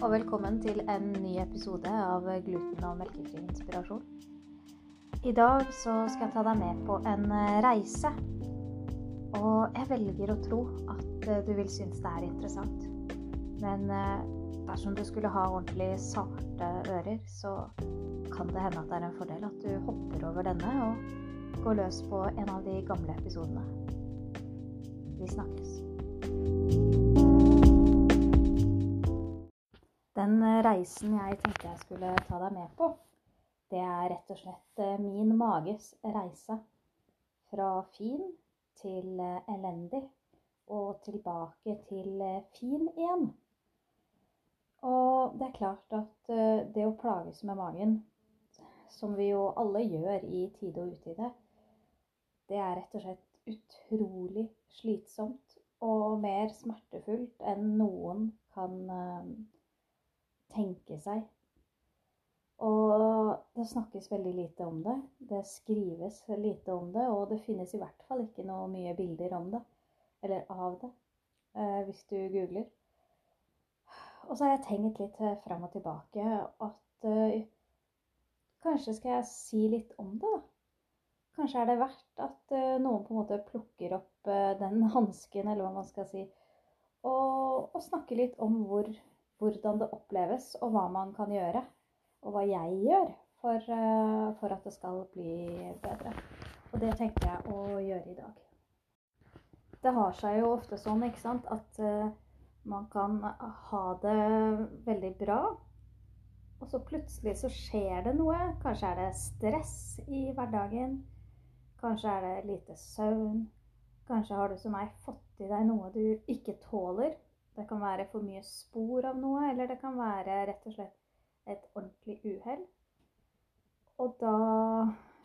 og velkommen til en ny episode av Gluten- og melkefri inspirasjon. I dag så skal jeg ta deg med på en reise. Og jeg velger å tro at eh, du vil synes det er interessant. Men eh, dersom du skulle ha ordentlig sarte ører, så kan det hende at det er en fordel at du hopper over denne og går løs på en av de gamle episodene. Vi snakkes. Den reisen jeg tenkte jeg skulle ta deg med på, det er rett og slett eh, min mages reise. Fra fin til eh, elendig og tilbake til eh, fin igjen. Og det er klart at det å plages med magen, som vi jo alle gjør i tide og utide, det er rett og slett utrolig slitsomt og mer smertefullt enn noen kan tenke seg. Og det snakkes veldig lite om det. Det skrives lite om det, og det finnes i hvert fall ikke noe mye bilder om det, eller av det, eh, hvis du googler. Og så har jeg tenkt litt fram og tilbake at eh, kanskje skal jeg si litt om det, da. Kanskje er det verdt at eh, noen på en måte plukker opp eh, den hansken, eller hva man skal si, og, og snakker litt om hvor hvordan det oppleves, og hva man kan gjøre. Og hva jeg gjør for, eh, for at det skal bli bedre. Og det tenker jeg å gjøre i dag. Det har seg jo ofte sånn ikke sant, at uh, man kan ha det veldig bra, og så plutselig så skjer det noe. Kanskje er det stress i hverdagen. Kanskje er det lite søvn. Kanskje har du som meg fått i deg noe du ikke tåler. Det kan være for mye spor av noe, eller det kan være rett og slett et ordentlig uhell. Og da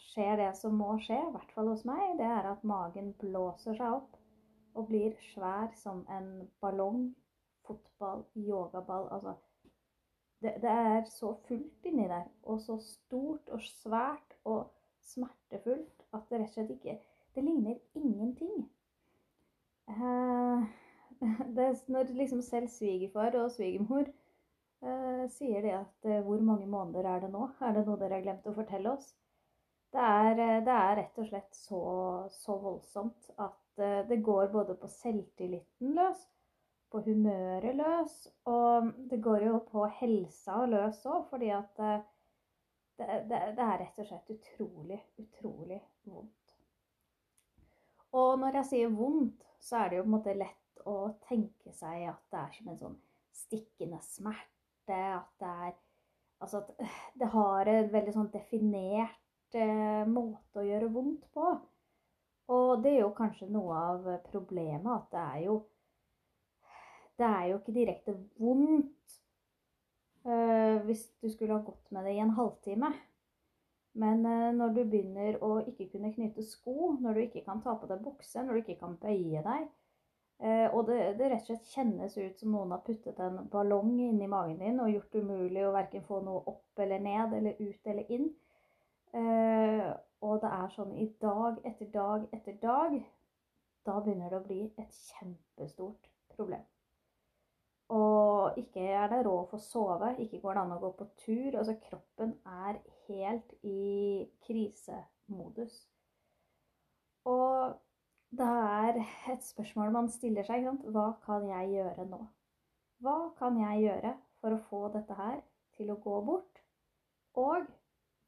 skjer det som må skje, i hvert fall hos meg, det er at magen blåser seg opp og blir svær som en ballong, fotball, yogaball Altså det, det er så fullt inni der, og så stort og svært og smertefullt at det rett og slett ikke Det ligner ingenting. Uh, det, når liksom selv svigerfar og svigermor eh, sier det at eh, hvor mange måneder er det nå? Er det noe dere har glemt å fortelle oss? Det er, eh, det er rett og slett så, så, voldsomt at eh, det går både på selvtilliten løs, på humøret løs, og det går jo på helsa løs òg, fordi at eh, det, det, det, er rett og slett utrolig, utrolig vondt. Og når jeg sier vondt, så er det jo på en måte lett å tenke seg at det er som en sånn stikkende smerte. At det er Altså at øh, det har en veldig sånn definert eh, måte å gjøre vondt på. Og det er jo kanskje noe av problemet at det er jo Det er jo ikke direkte vondt eh, hvis du skulle ha gått med det i en halvtime. Men eh, når du begynner å ikke kunne knyte sko, når du ikke kan ta på deg bukse, når du ikke kan bøye deg, og det, det, rett og slett kjennes ut som noen har puttet en ballong inni magen din og gjort det umulig å verken få noe opp eller ned eller ut eller inn. Eh, og det er sånn i dag etter dag etter dag. Da begynner det å bli et kjempestort problem. Og ikke er det råd å sove, ikke går det an å gå på tur. Altså kroppen er helt i krisemodus. Det er et spørsmål man stiller seg. Hva kan jeg gjøre nå? Hva kan jeg gjøre for å få dette her til å gå bort? Og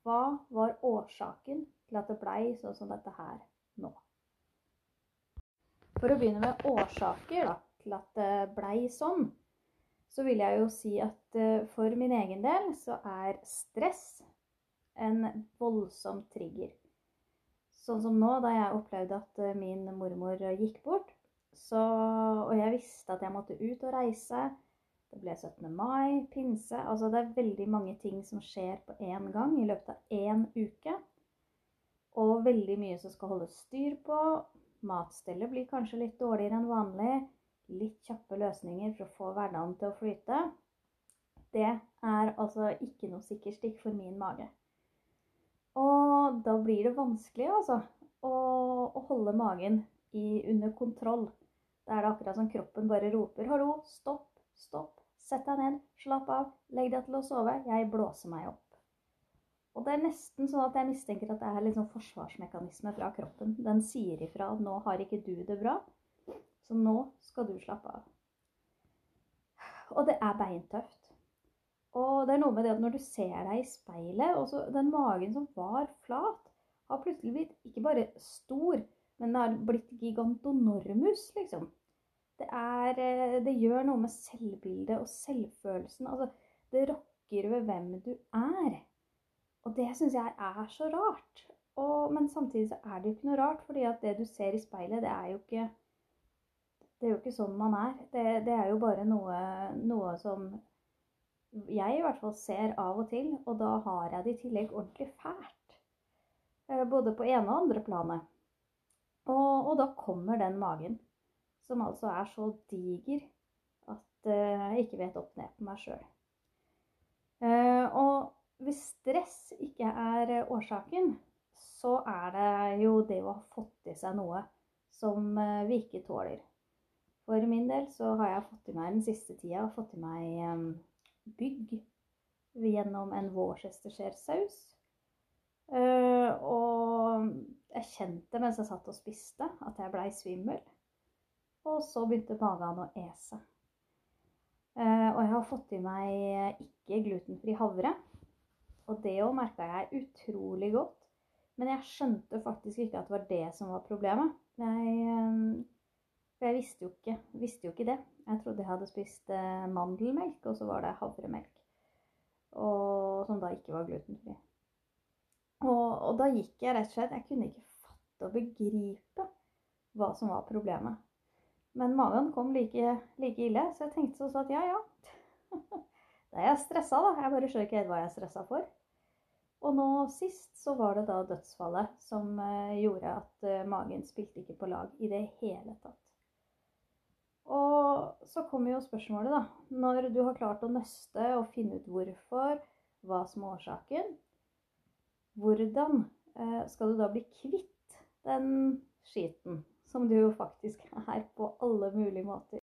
hva var årsaken til at det blei sånn som dette her nå? For å begynne med årsaker da, til at det blei sånn, så vil jeg jo si at eh, for min egen del så er stress en voldsom trigger. Sånn som nå, da jeg opplevde at eh, min mormor gikk bort, så, og jeg visste at jeg måtte ut og reise. Det ble 17. mai, pinse Altså det er veldig mange ting som skjer på én gang i løpet av én uke. Og veldig mye som skal holdes styr på. Matstellet blir kanskje litt dårligere enn vanlig. Litt kjappe løsninger for å få hverdagen til å flyte. Det er altså ikke noe sikkert stikk for min mage. Og da blir det vanskelig altså, å, å holde magen i, under kontroll. Da er det akkurat som kroppen bare roper 'hallo, stopp, stopp, Sett deg ned, slapp av, legg deg til å sove. Jeg blåser meg opp. Og det er nesten sånn at jeg mistenker at det er sånn forsvarsmekanisme fra kroppen. Den sier ifra at nå har ikke du det bra, så nå skal du slappe av. Og det er beintøft. Og det er noe med det at når du ser deg i speilet, og den magen som var flat, har plutselig blitt ikke bare stor, men det har blitt gigantonormus, liksom. Det, er, eh, det gjør noe med selvbildet og selvfølelsen. Altså, det rokker ved hvem du er. Og det syns jeg er så rart. Og, men samtidig så er det jo ikke noe rart, fordi at det du ser i speilet, det er jo ikke Det er jo ikke sånn man er. Det, det er jo bare noe, noe, som jeg i hvert fall ser av og til, og da har jeg det i tillegg ordentlig fælt. Eh, både på ene og andre planet. Og, og da kommer den magen, som altså er så diger at eh, jeg ikke vet opp ned på meg sjøl. Eh, og hvis stress ikke er årsaken, så er det jo det å ha fått i seg noe som vi ikke tåler. For min del så har jeg fått i meg den siste tida fått i meg bygg gjennom en Worcestershire-saus. Eh, og jeg kjente mens jeg satt og spiste, at jeg blei svimmel. Og så begynte magen å ese. Og jeg har fått i meg ikke glutenfri havre. Og det òg merka jeg utrolig godt. Men jeg skjønte faktisk ikke at det var det som var problemet. Jeg, eh, for jeg visste jo, ikke, visste jo ikke det. Jeg trodde jeg hadde spist eh, mandelmelk, og så var det havremelk. Og, som da ikke var glutenfri. Og, og, da gikk jeg rett og slett Jeg kunne ikke fatte og begripe hva som var problemet. Men magen kom like, like ille, så jeg tenkte sånn at ja, ja. Da er jeg stressa, da. Jeg bare skjønner ikke helt hva jeg er stressa for. Og nå sist så var det da dødsfallet som eh, gjorde at eh, magen spilte ikke på lag i det hele tatt. Og så kommer jo spørsmålet, da. Når du har klart å nøste og finne ut hvorfor, hva som er årsaken, hvordan eh, skal du da bli kvitt den skiten som du jo faktisk er på alle mulige måter?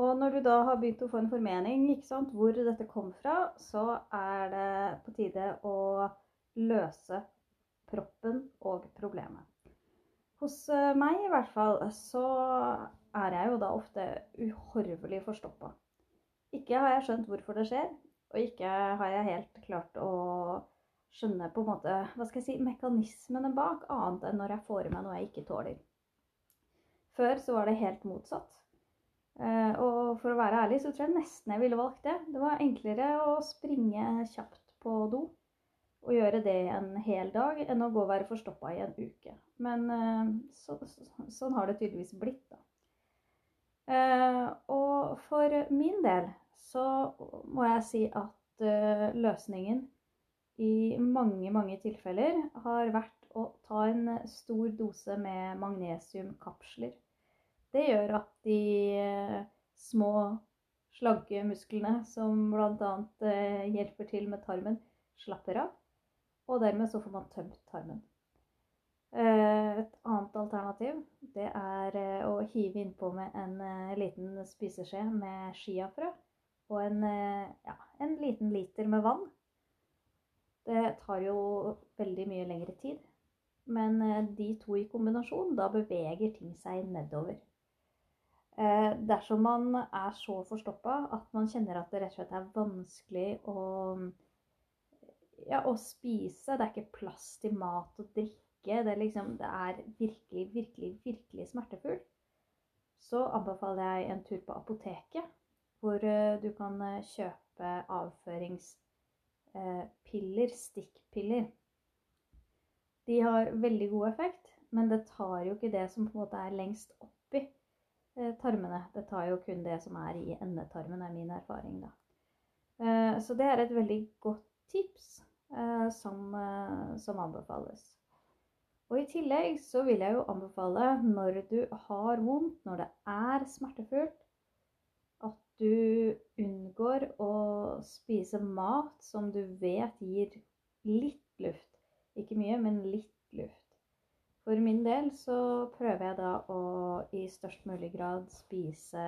Og når du da har begynt å få en formening sant, hvor dette kom fra, så er det på tide å løse proppen og problemet. Hos eh, meg i hvert fall så er jeg jo da ofte uhorvelig forstoppa. Ikke har jeg skjønt hvorfor det skjer, og ikke har jeg helt klart å skjønne på en måte, hva skal jeg si, mekanismene bak, annet enn når jeg får i meg noe jeg ikke tåler. Før så var det helt motsatt. Eh, og for å være ærlig så tror jeg nesten jeg ville valgt det. Det var enklere å springe kjapt på do og gjøre det en hel dag enn å gå og være forstoppa i en uke. Men eh, så, så, sånn har det tydeligvis blitt, da. Eh, og for min del så må jeg si at løsningen i mange, mange tilfeller har vært å ta en stor dose med magnesiumkapsler. Det gjør at de eh, små slaggemusklene som bl.a. Eh, hjelper til med tarmen, slapper av. Og dermed så får man tømt tarmen. Eh, et annet alternativ det er å hive innpå med en liten spiseskje med chiafrø og en, ja, en liten liter med vann. Det tar jo veldig mye lengre tid, men de to i kombinasjon, da beveger ting seg nedover. Eh, dersom man er så forstoppa at man kjenner at det rett og slett er vanskelig å, ja, å spise, det er ikke plass til mat og drikke, det er, liksom, det er virkelig, virkelig, virkelig smertefullt, så anbefaler jeg en tur på apoteket, hvor eh, du kan eh, kjøpe avføringspiller, stikkpiller. De har veldig god effekt, men det tar jo ikke det som på en måte er lengst oppi Eh, tarmene. Det tar jo kun det som er i endetarmen, er min erfaring, da. Eh, så det er et veldig godt tips eh, som, som anbefales. Og i tillegg så vil jeg jo anbefale når du har vondt, når det er smertefullt, at du unngår å spise mat som du vet gir litt luft. Ikke mye, men litt luft. For min del så prøver jeg da å i størst mulig grad spise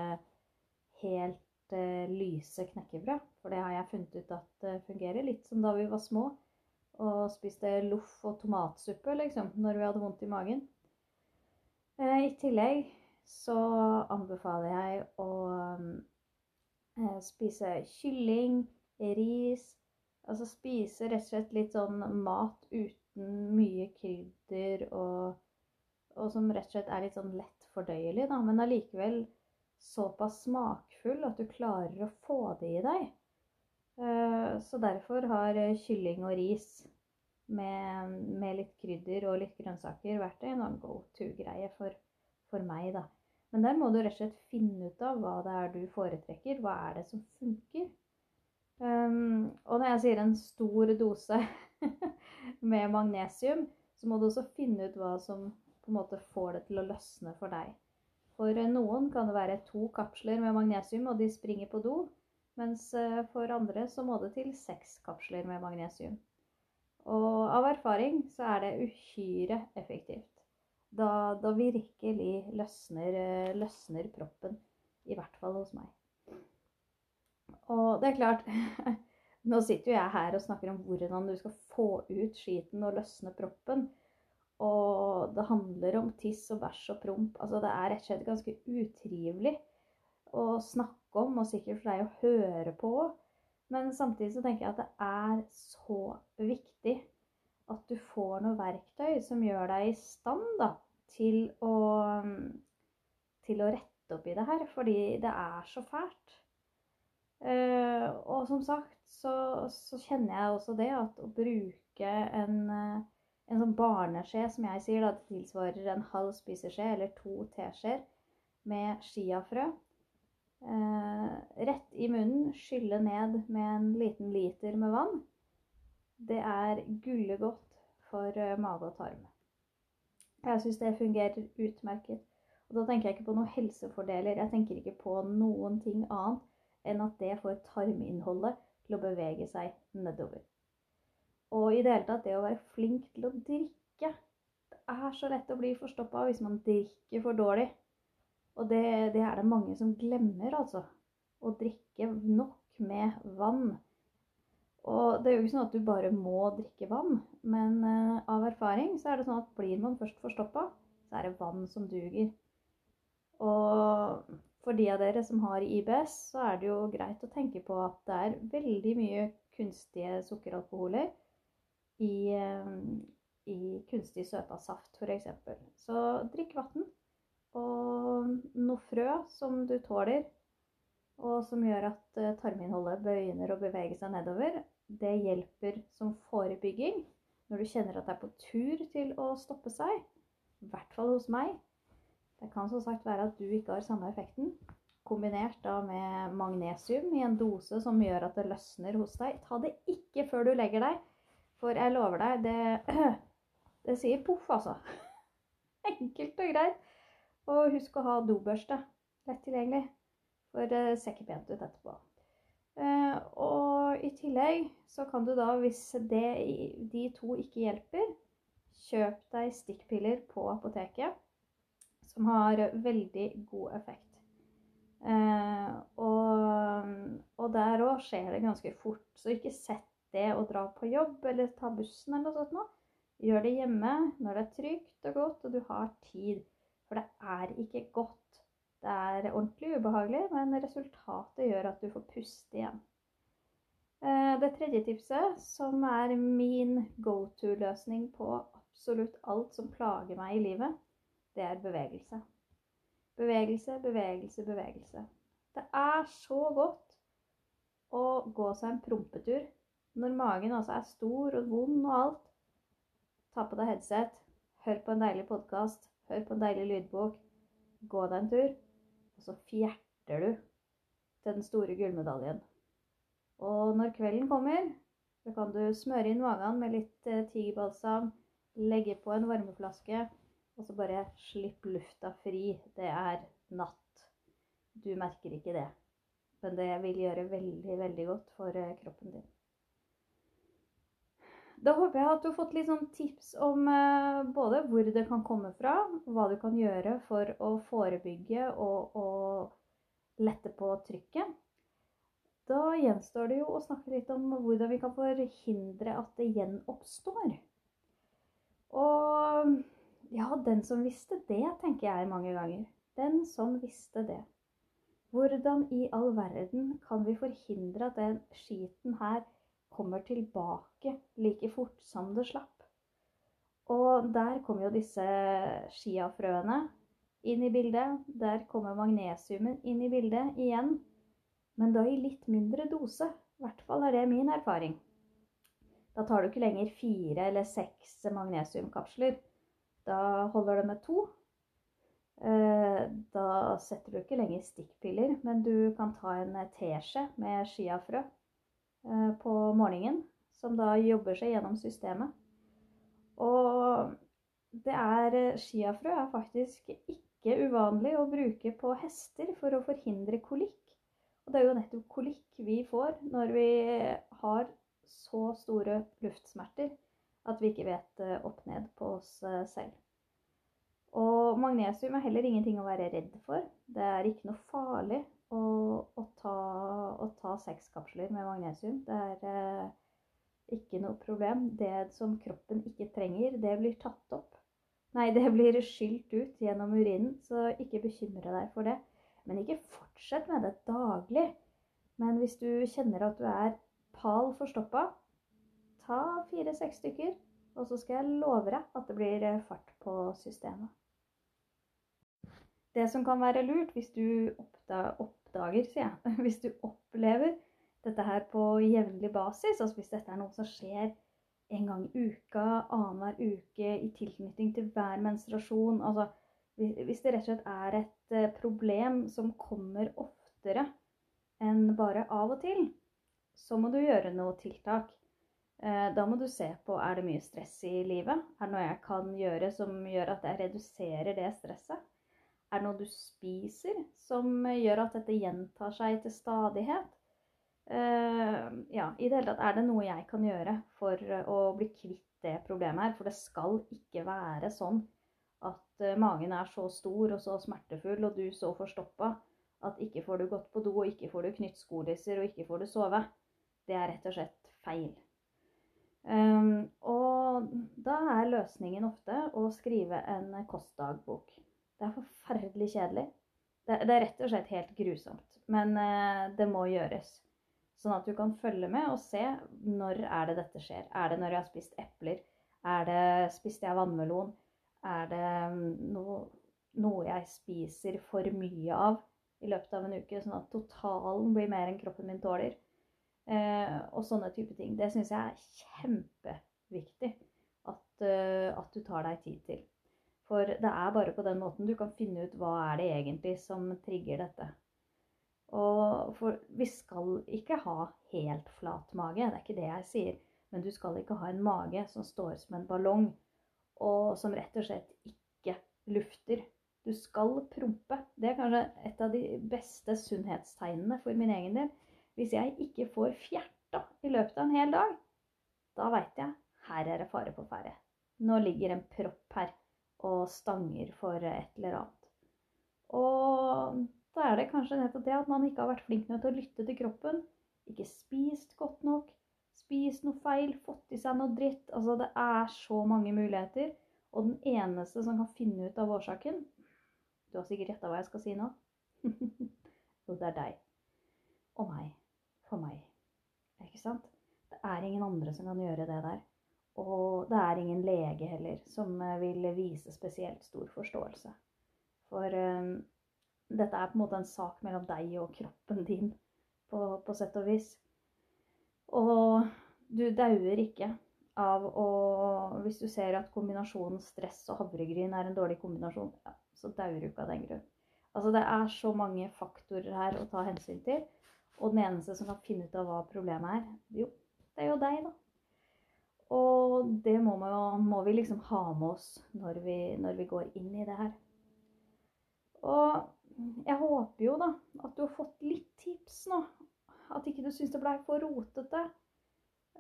helt eh, lyse knekkebrød. For det har jeg funnet ut at det fungerer. Litt som da vi var små og spiste loff og tomatsuppe, liksom, når vi hadde vondt i magen. Eh, I tillegg så anbefaler jeg å eh, spise kylling, ris Altså spise rett og slett litt sånn mat uten mye krydder og, og som rett og slett er litt sånn lett fordøyelig, da, men allikevel såpass smakfull at du klarer å få det i deg. Eh, så derfor har kylling og ris med, med litt krydder og litt grønnsaker vært en sånn go to-greie for, for, meg, da. Men der må du rett og slett finne ut av hva det er du foretrekker. Hva er det som funker? Um, og når jeg sier en stor dose med magnesium, så må du også finne ut hva som på en måte får det til å løsne for deg. For noen kan det være to kapsler med magnesium, og de springer på do. Mens eh, for andre så må det til seks kapsler med magnesium. Og av erfaring så er det uhyre effektivt. Da, da virkelig løsner, eh, løsner proppen. I hvert fall hos meg. Og det er klart Nå sitter jo jeg her og snakker om hvordan du skal få ut skiten og løsne proppen. Og det handler om tiss og bæsj og promp. Altså det er rett og slett ganske utrivelig å snakke om, og sikkert for deg å høre på. Men samtidig så tenker jeg at det er så viktig at du får noe verktøy som gjør deg i stand da, til å, til å rette opp i det her. Fordi det er så fælt. Uh, og som sagt så, så, kjenner jeg også det at å bruke en, uh, en sånn barneskje, som jeg sier, da tilsvarer en halv spiseskje eller to teskjeer med chiafrø rett i munnen, skylle ned med en liten liter med vann, det er gullegodt for mage og tarm. Jeg syns det fungerer utmerket. Og da tenker jeg ikke på noen helsefordeler. Jeg tenker ikke på noen ting annet enn at det får tarminnholdet til å bevege seg nedover. Og i det hele tatt det å være flink til å drikke Det er så lett å bli forstoppa hvis man drikker for dårlig. Og det, det, er det mange som glemmer, altså. Å drikke nok med vann. Og det er jo ikke sånn at du bare må drikke vann, men uh, av erfaring så er det sånn at blir man først forstoppa, så er det vann som duger. Og for de av dere som har IBS, så er det jo greit å tenke på at det er veldig mye kunstige sukkeralkoholer i, eh, i kunstig søta saft, f.eks. Så drikk vann. Og noe frø som du tåler, og som gjør at eh, tarminnholdet begynner å bevege seg nedover, det hjelper som forebygging når du kjenner at det er på tur til å stoppe seg. I hvert fall hos meg. Det kan som sagt være at du ikke har samme effekten. Kombinert da med magnesium i en dose som gjør at det løsner hos deg. Ta det ikke før du legger deg, for jeg lover deg, det, det sier poff, altså. Enkelt og greit. Og husk å ha dobørste lett tilgjengelig, for det ser ikke pent ut etterpå. Uh, og i tillegg så kan du da, hvis det, de to ikke hjelper, kjøp deg stikkpiller på apoteket som har veldig god effekt. Eh, og, og, der òg skjer det ganske fort. Så ikke sett det å dra på jobb eller ta bussen eller noe sånt. Gjør det hjemme når det er trygt og godt og du har tid. For det er ikke godt. Det er ordentlig ubehagelig, men resultatet gjør at du får puste igjen. Eh, det tredje tipset, som er min go to-løsning på absolutt alt som plager meg i livet, det er bevegelse. Bevegelse, bevegelse, bevegelse. Det er så godt å gå seg en prompetur når magen altså er stor og vond og alt. Ta på deg headset, hør på en deilig podkast, hør på en deilig lydbok. Gå deg en tur, og så fjerter du til den store gullmedaljen. Og når kvelden kommer, så kan du smøre inn magen med litt eh, tigerbalsam, legge på en varmeflaske og så bare slipp lufta fri. Det er natt. Du merker ikke det. Men det vil gjøre veldig, veldig godt for eh, kroppen din. Da håper jeg at du har fått litt sånn tips om eh, både hvor det kan komme fra, hva du kan gjøre for å forebygge og, og lette på trykket. da gjenstår det jo å snakke litt om hvordan vi kan forhindre at det gjenoppstår. Og ja, den som visste det, tenker jeg mange ganger. Den som visste det. Hvordan i all verden kan vi forhindre at den skiten her kommer tilbake like fort som det slapp? Og der kommer jo disse skiafrøene inn i bildet. Der kommer magnesiumen inn i bildet igjen. Men da i litt mindre dose. I hvert fall er det min erfaring. Da tar du ikke lenger fire eller seks magnesiumkapsler. Da holder det med to. Eh, da setter du ikke lenger stikkpiller, men du kan ta en teskje med chiafrø eh, på morgenen, som da jobber seg gjennom systemet. Og det er Chiafrø er faktisk ikke uvanlig å bruke på hester for å forhindre kolikk. Og det er jo nettopp kolikk vi får når vi har så store luftsmerter at vi ikke vet eh, opp ned på oss eh, selv. Og magnesium er heller ingenting å være redd for. Det er ikke noe farlig å, å ta, å ta seks kapsler med magnesium. Det er eh, ikke noe problem. Det som kroppen ikke trenger, det blir tatt opp. Nei, det blir skylt ut gjennom urinen, så ikke bekymre deg for det. Men ikke fortsett med det daglig. Men hvis du kjenner at du er pal forstoppa, ta fire-seks stykker, og så skal jeg love deg at det blir fart på systemet. Det som kan være lurt hvis du oppdager, sier jeg, hvis du opplever dette her på jevnlig basis. Altså hvis dette er noe som skjer en gang i uka, annenhver uke i tilknytning til hver menstruasjon. Altså hvis det rett og slett er et eh, problem som kommer oftere enn bare av og til, så må du gjøre noe tiltak. Eh, da må du se på er det mye stress i livet. Er det noe jeg kan gjøre som gjør at jeg reduserer det stresset? Er det noe du spiser som gjør at dette gjentar seg til stadighet? Uh, ja, i det hele tatt er det noe jeg kan gjøre for uh, å bli kvitt det problemet her. For det skal ikke være sånn at uh, magen er så stor og så smertefull, og du så forstoppa at ikke får du gått på do, og ikke får du knytt skolisser, og ikke får du sove. Det er rett og slett feil. Um, og da er løsningen ofte å skrive en kostdagbok. Det er forferdelig kjedelig. Det, det er rett og slett helt grusomt. Men det må gjøres. Sånn at du kan følge med og se når er det dette skjer. Er det når jeg har spist epler? Er det spiste jeg vannmelon? Er det mm, noe, noe jeg spiser for mye av i løpet av en uke, sånn at totalen blir mer enn kroppen min tåler? Eh, og sånne type ting. Det syns jeg er kjempeviktig at, uh, at, du tar deg tid til. For det er bare på den måten du kan finne ut hva er det egentlig som trigger dette. Og for vi skal ikke ha helt flat mage, det er ikke det jeg sier. Men du skal ikke ha en mage som står som en ballong, og som rett og slett ikke lufter. Du skal prompe. Det er kanskje et av de beste sunnhetstegnene for min egen del. Hvis jeg ikke får fjerta i løpet av en hel dag, da veit jeg her er det fare på ferde. Nå ligger en propp her og stanger for et eller annet. Og da er det kanskje nettopp det at man ikke har vært flink nok til å lytte til kroppen. Ikke spist godt nok. Spist noe feil, fått i seg noe dritt. Altså, det er så mange muligheter. Og den eneste som kan finne ut av årsaken Du har sikkert gjetta hva jeg skal si nå. jo, det er deg. Og meg. For meg. Ikke sant? Det er ingen andre som kan gjøre det der. Og det er ingen lege heller som eh, vil vise spesielt stor forståelse. For um, dette er på en måte en sak mellom deg og kroppen din, på, på sett og vis. Og du dauer ikke av å Hvis du ser at kombinasjonen stress og havregryn er en dårlig kombinasjon, ja, så dauer du ikke av den grunn. Altså, det er så mange faktorer her å ta hensyn til. Og den eneste som kan finne ut av hva problemet er, jo, det er jo deg, da. Og det må, man, må vi liksom ha med oss når vi, når vi går inn i det her. Og jeg håper jo da at du har fått litt tips nå. At ikke du syns det blei for rotete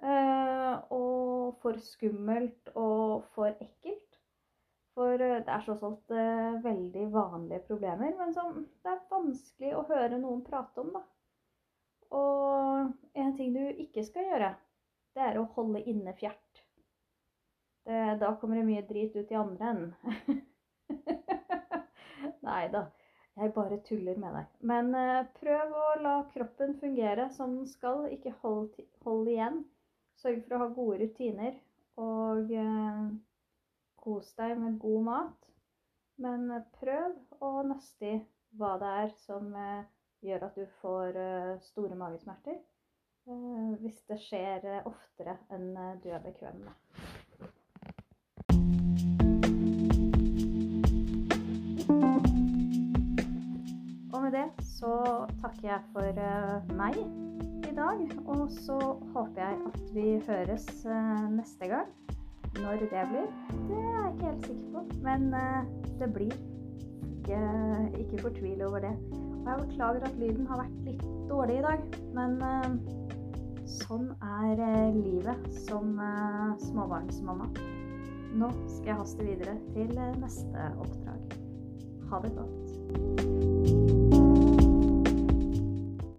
eh, og for skummelt og for ekkelt. For eh, det er tross alt eh, veldig vanlige problemer, men som det er vanskelig å høre noen prate om, da. Og en ting du ikke skal gjøre, det er å holde inne fjert. Det, da kommer det mye drit ut i andre enden. Nei da, jeg bare tuller med deg. Men uh, prøv å la kroppen fungere som den skal. Ikke hold, hold igjen. Sørg for å ha gode rutiner. Og uh, kos deg med god mat. Men uh, prøv å nøste i hva det er som gjør at du får store magesmerter. Hvis det skjer oftere enn du er bekvem med. det så takker jeg for meg i dag. Og så håper jeg at vi høres neste gang. Når det blir, det er jeg ikke helt sikker på. Men det blir. Ikke, ikke fortvil over det. Og jeg beklager at lyden har vært litt dårlig i dag. Men sånn er livet som småbarnsmamma. Nå skal jeg haste videre til neste oppdrag. Ha det godt.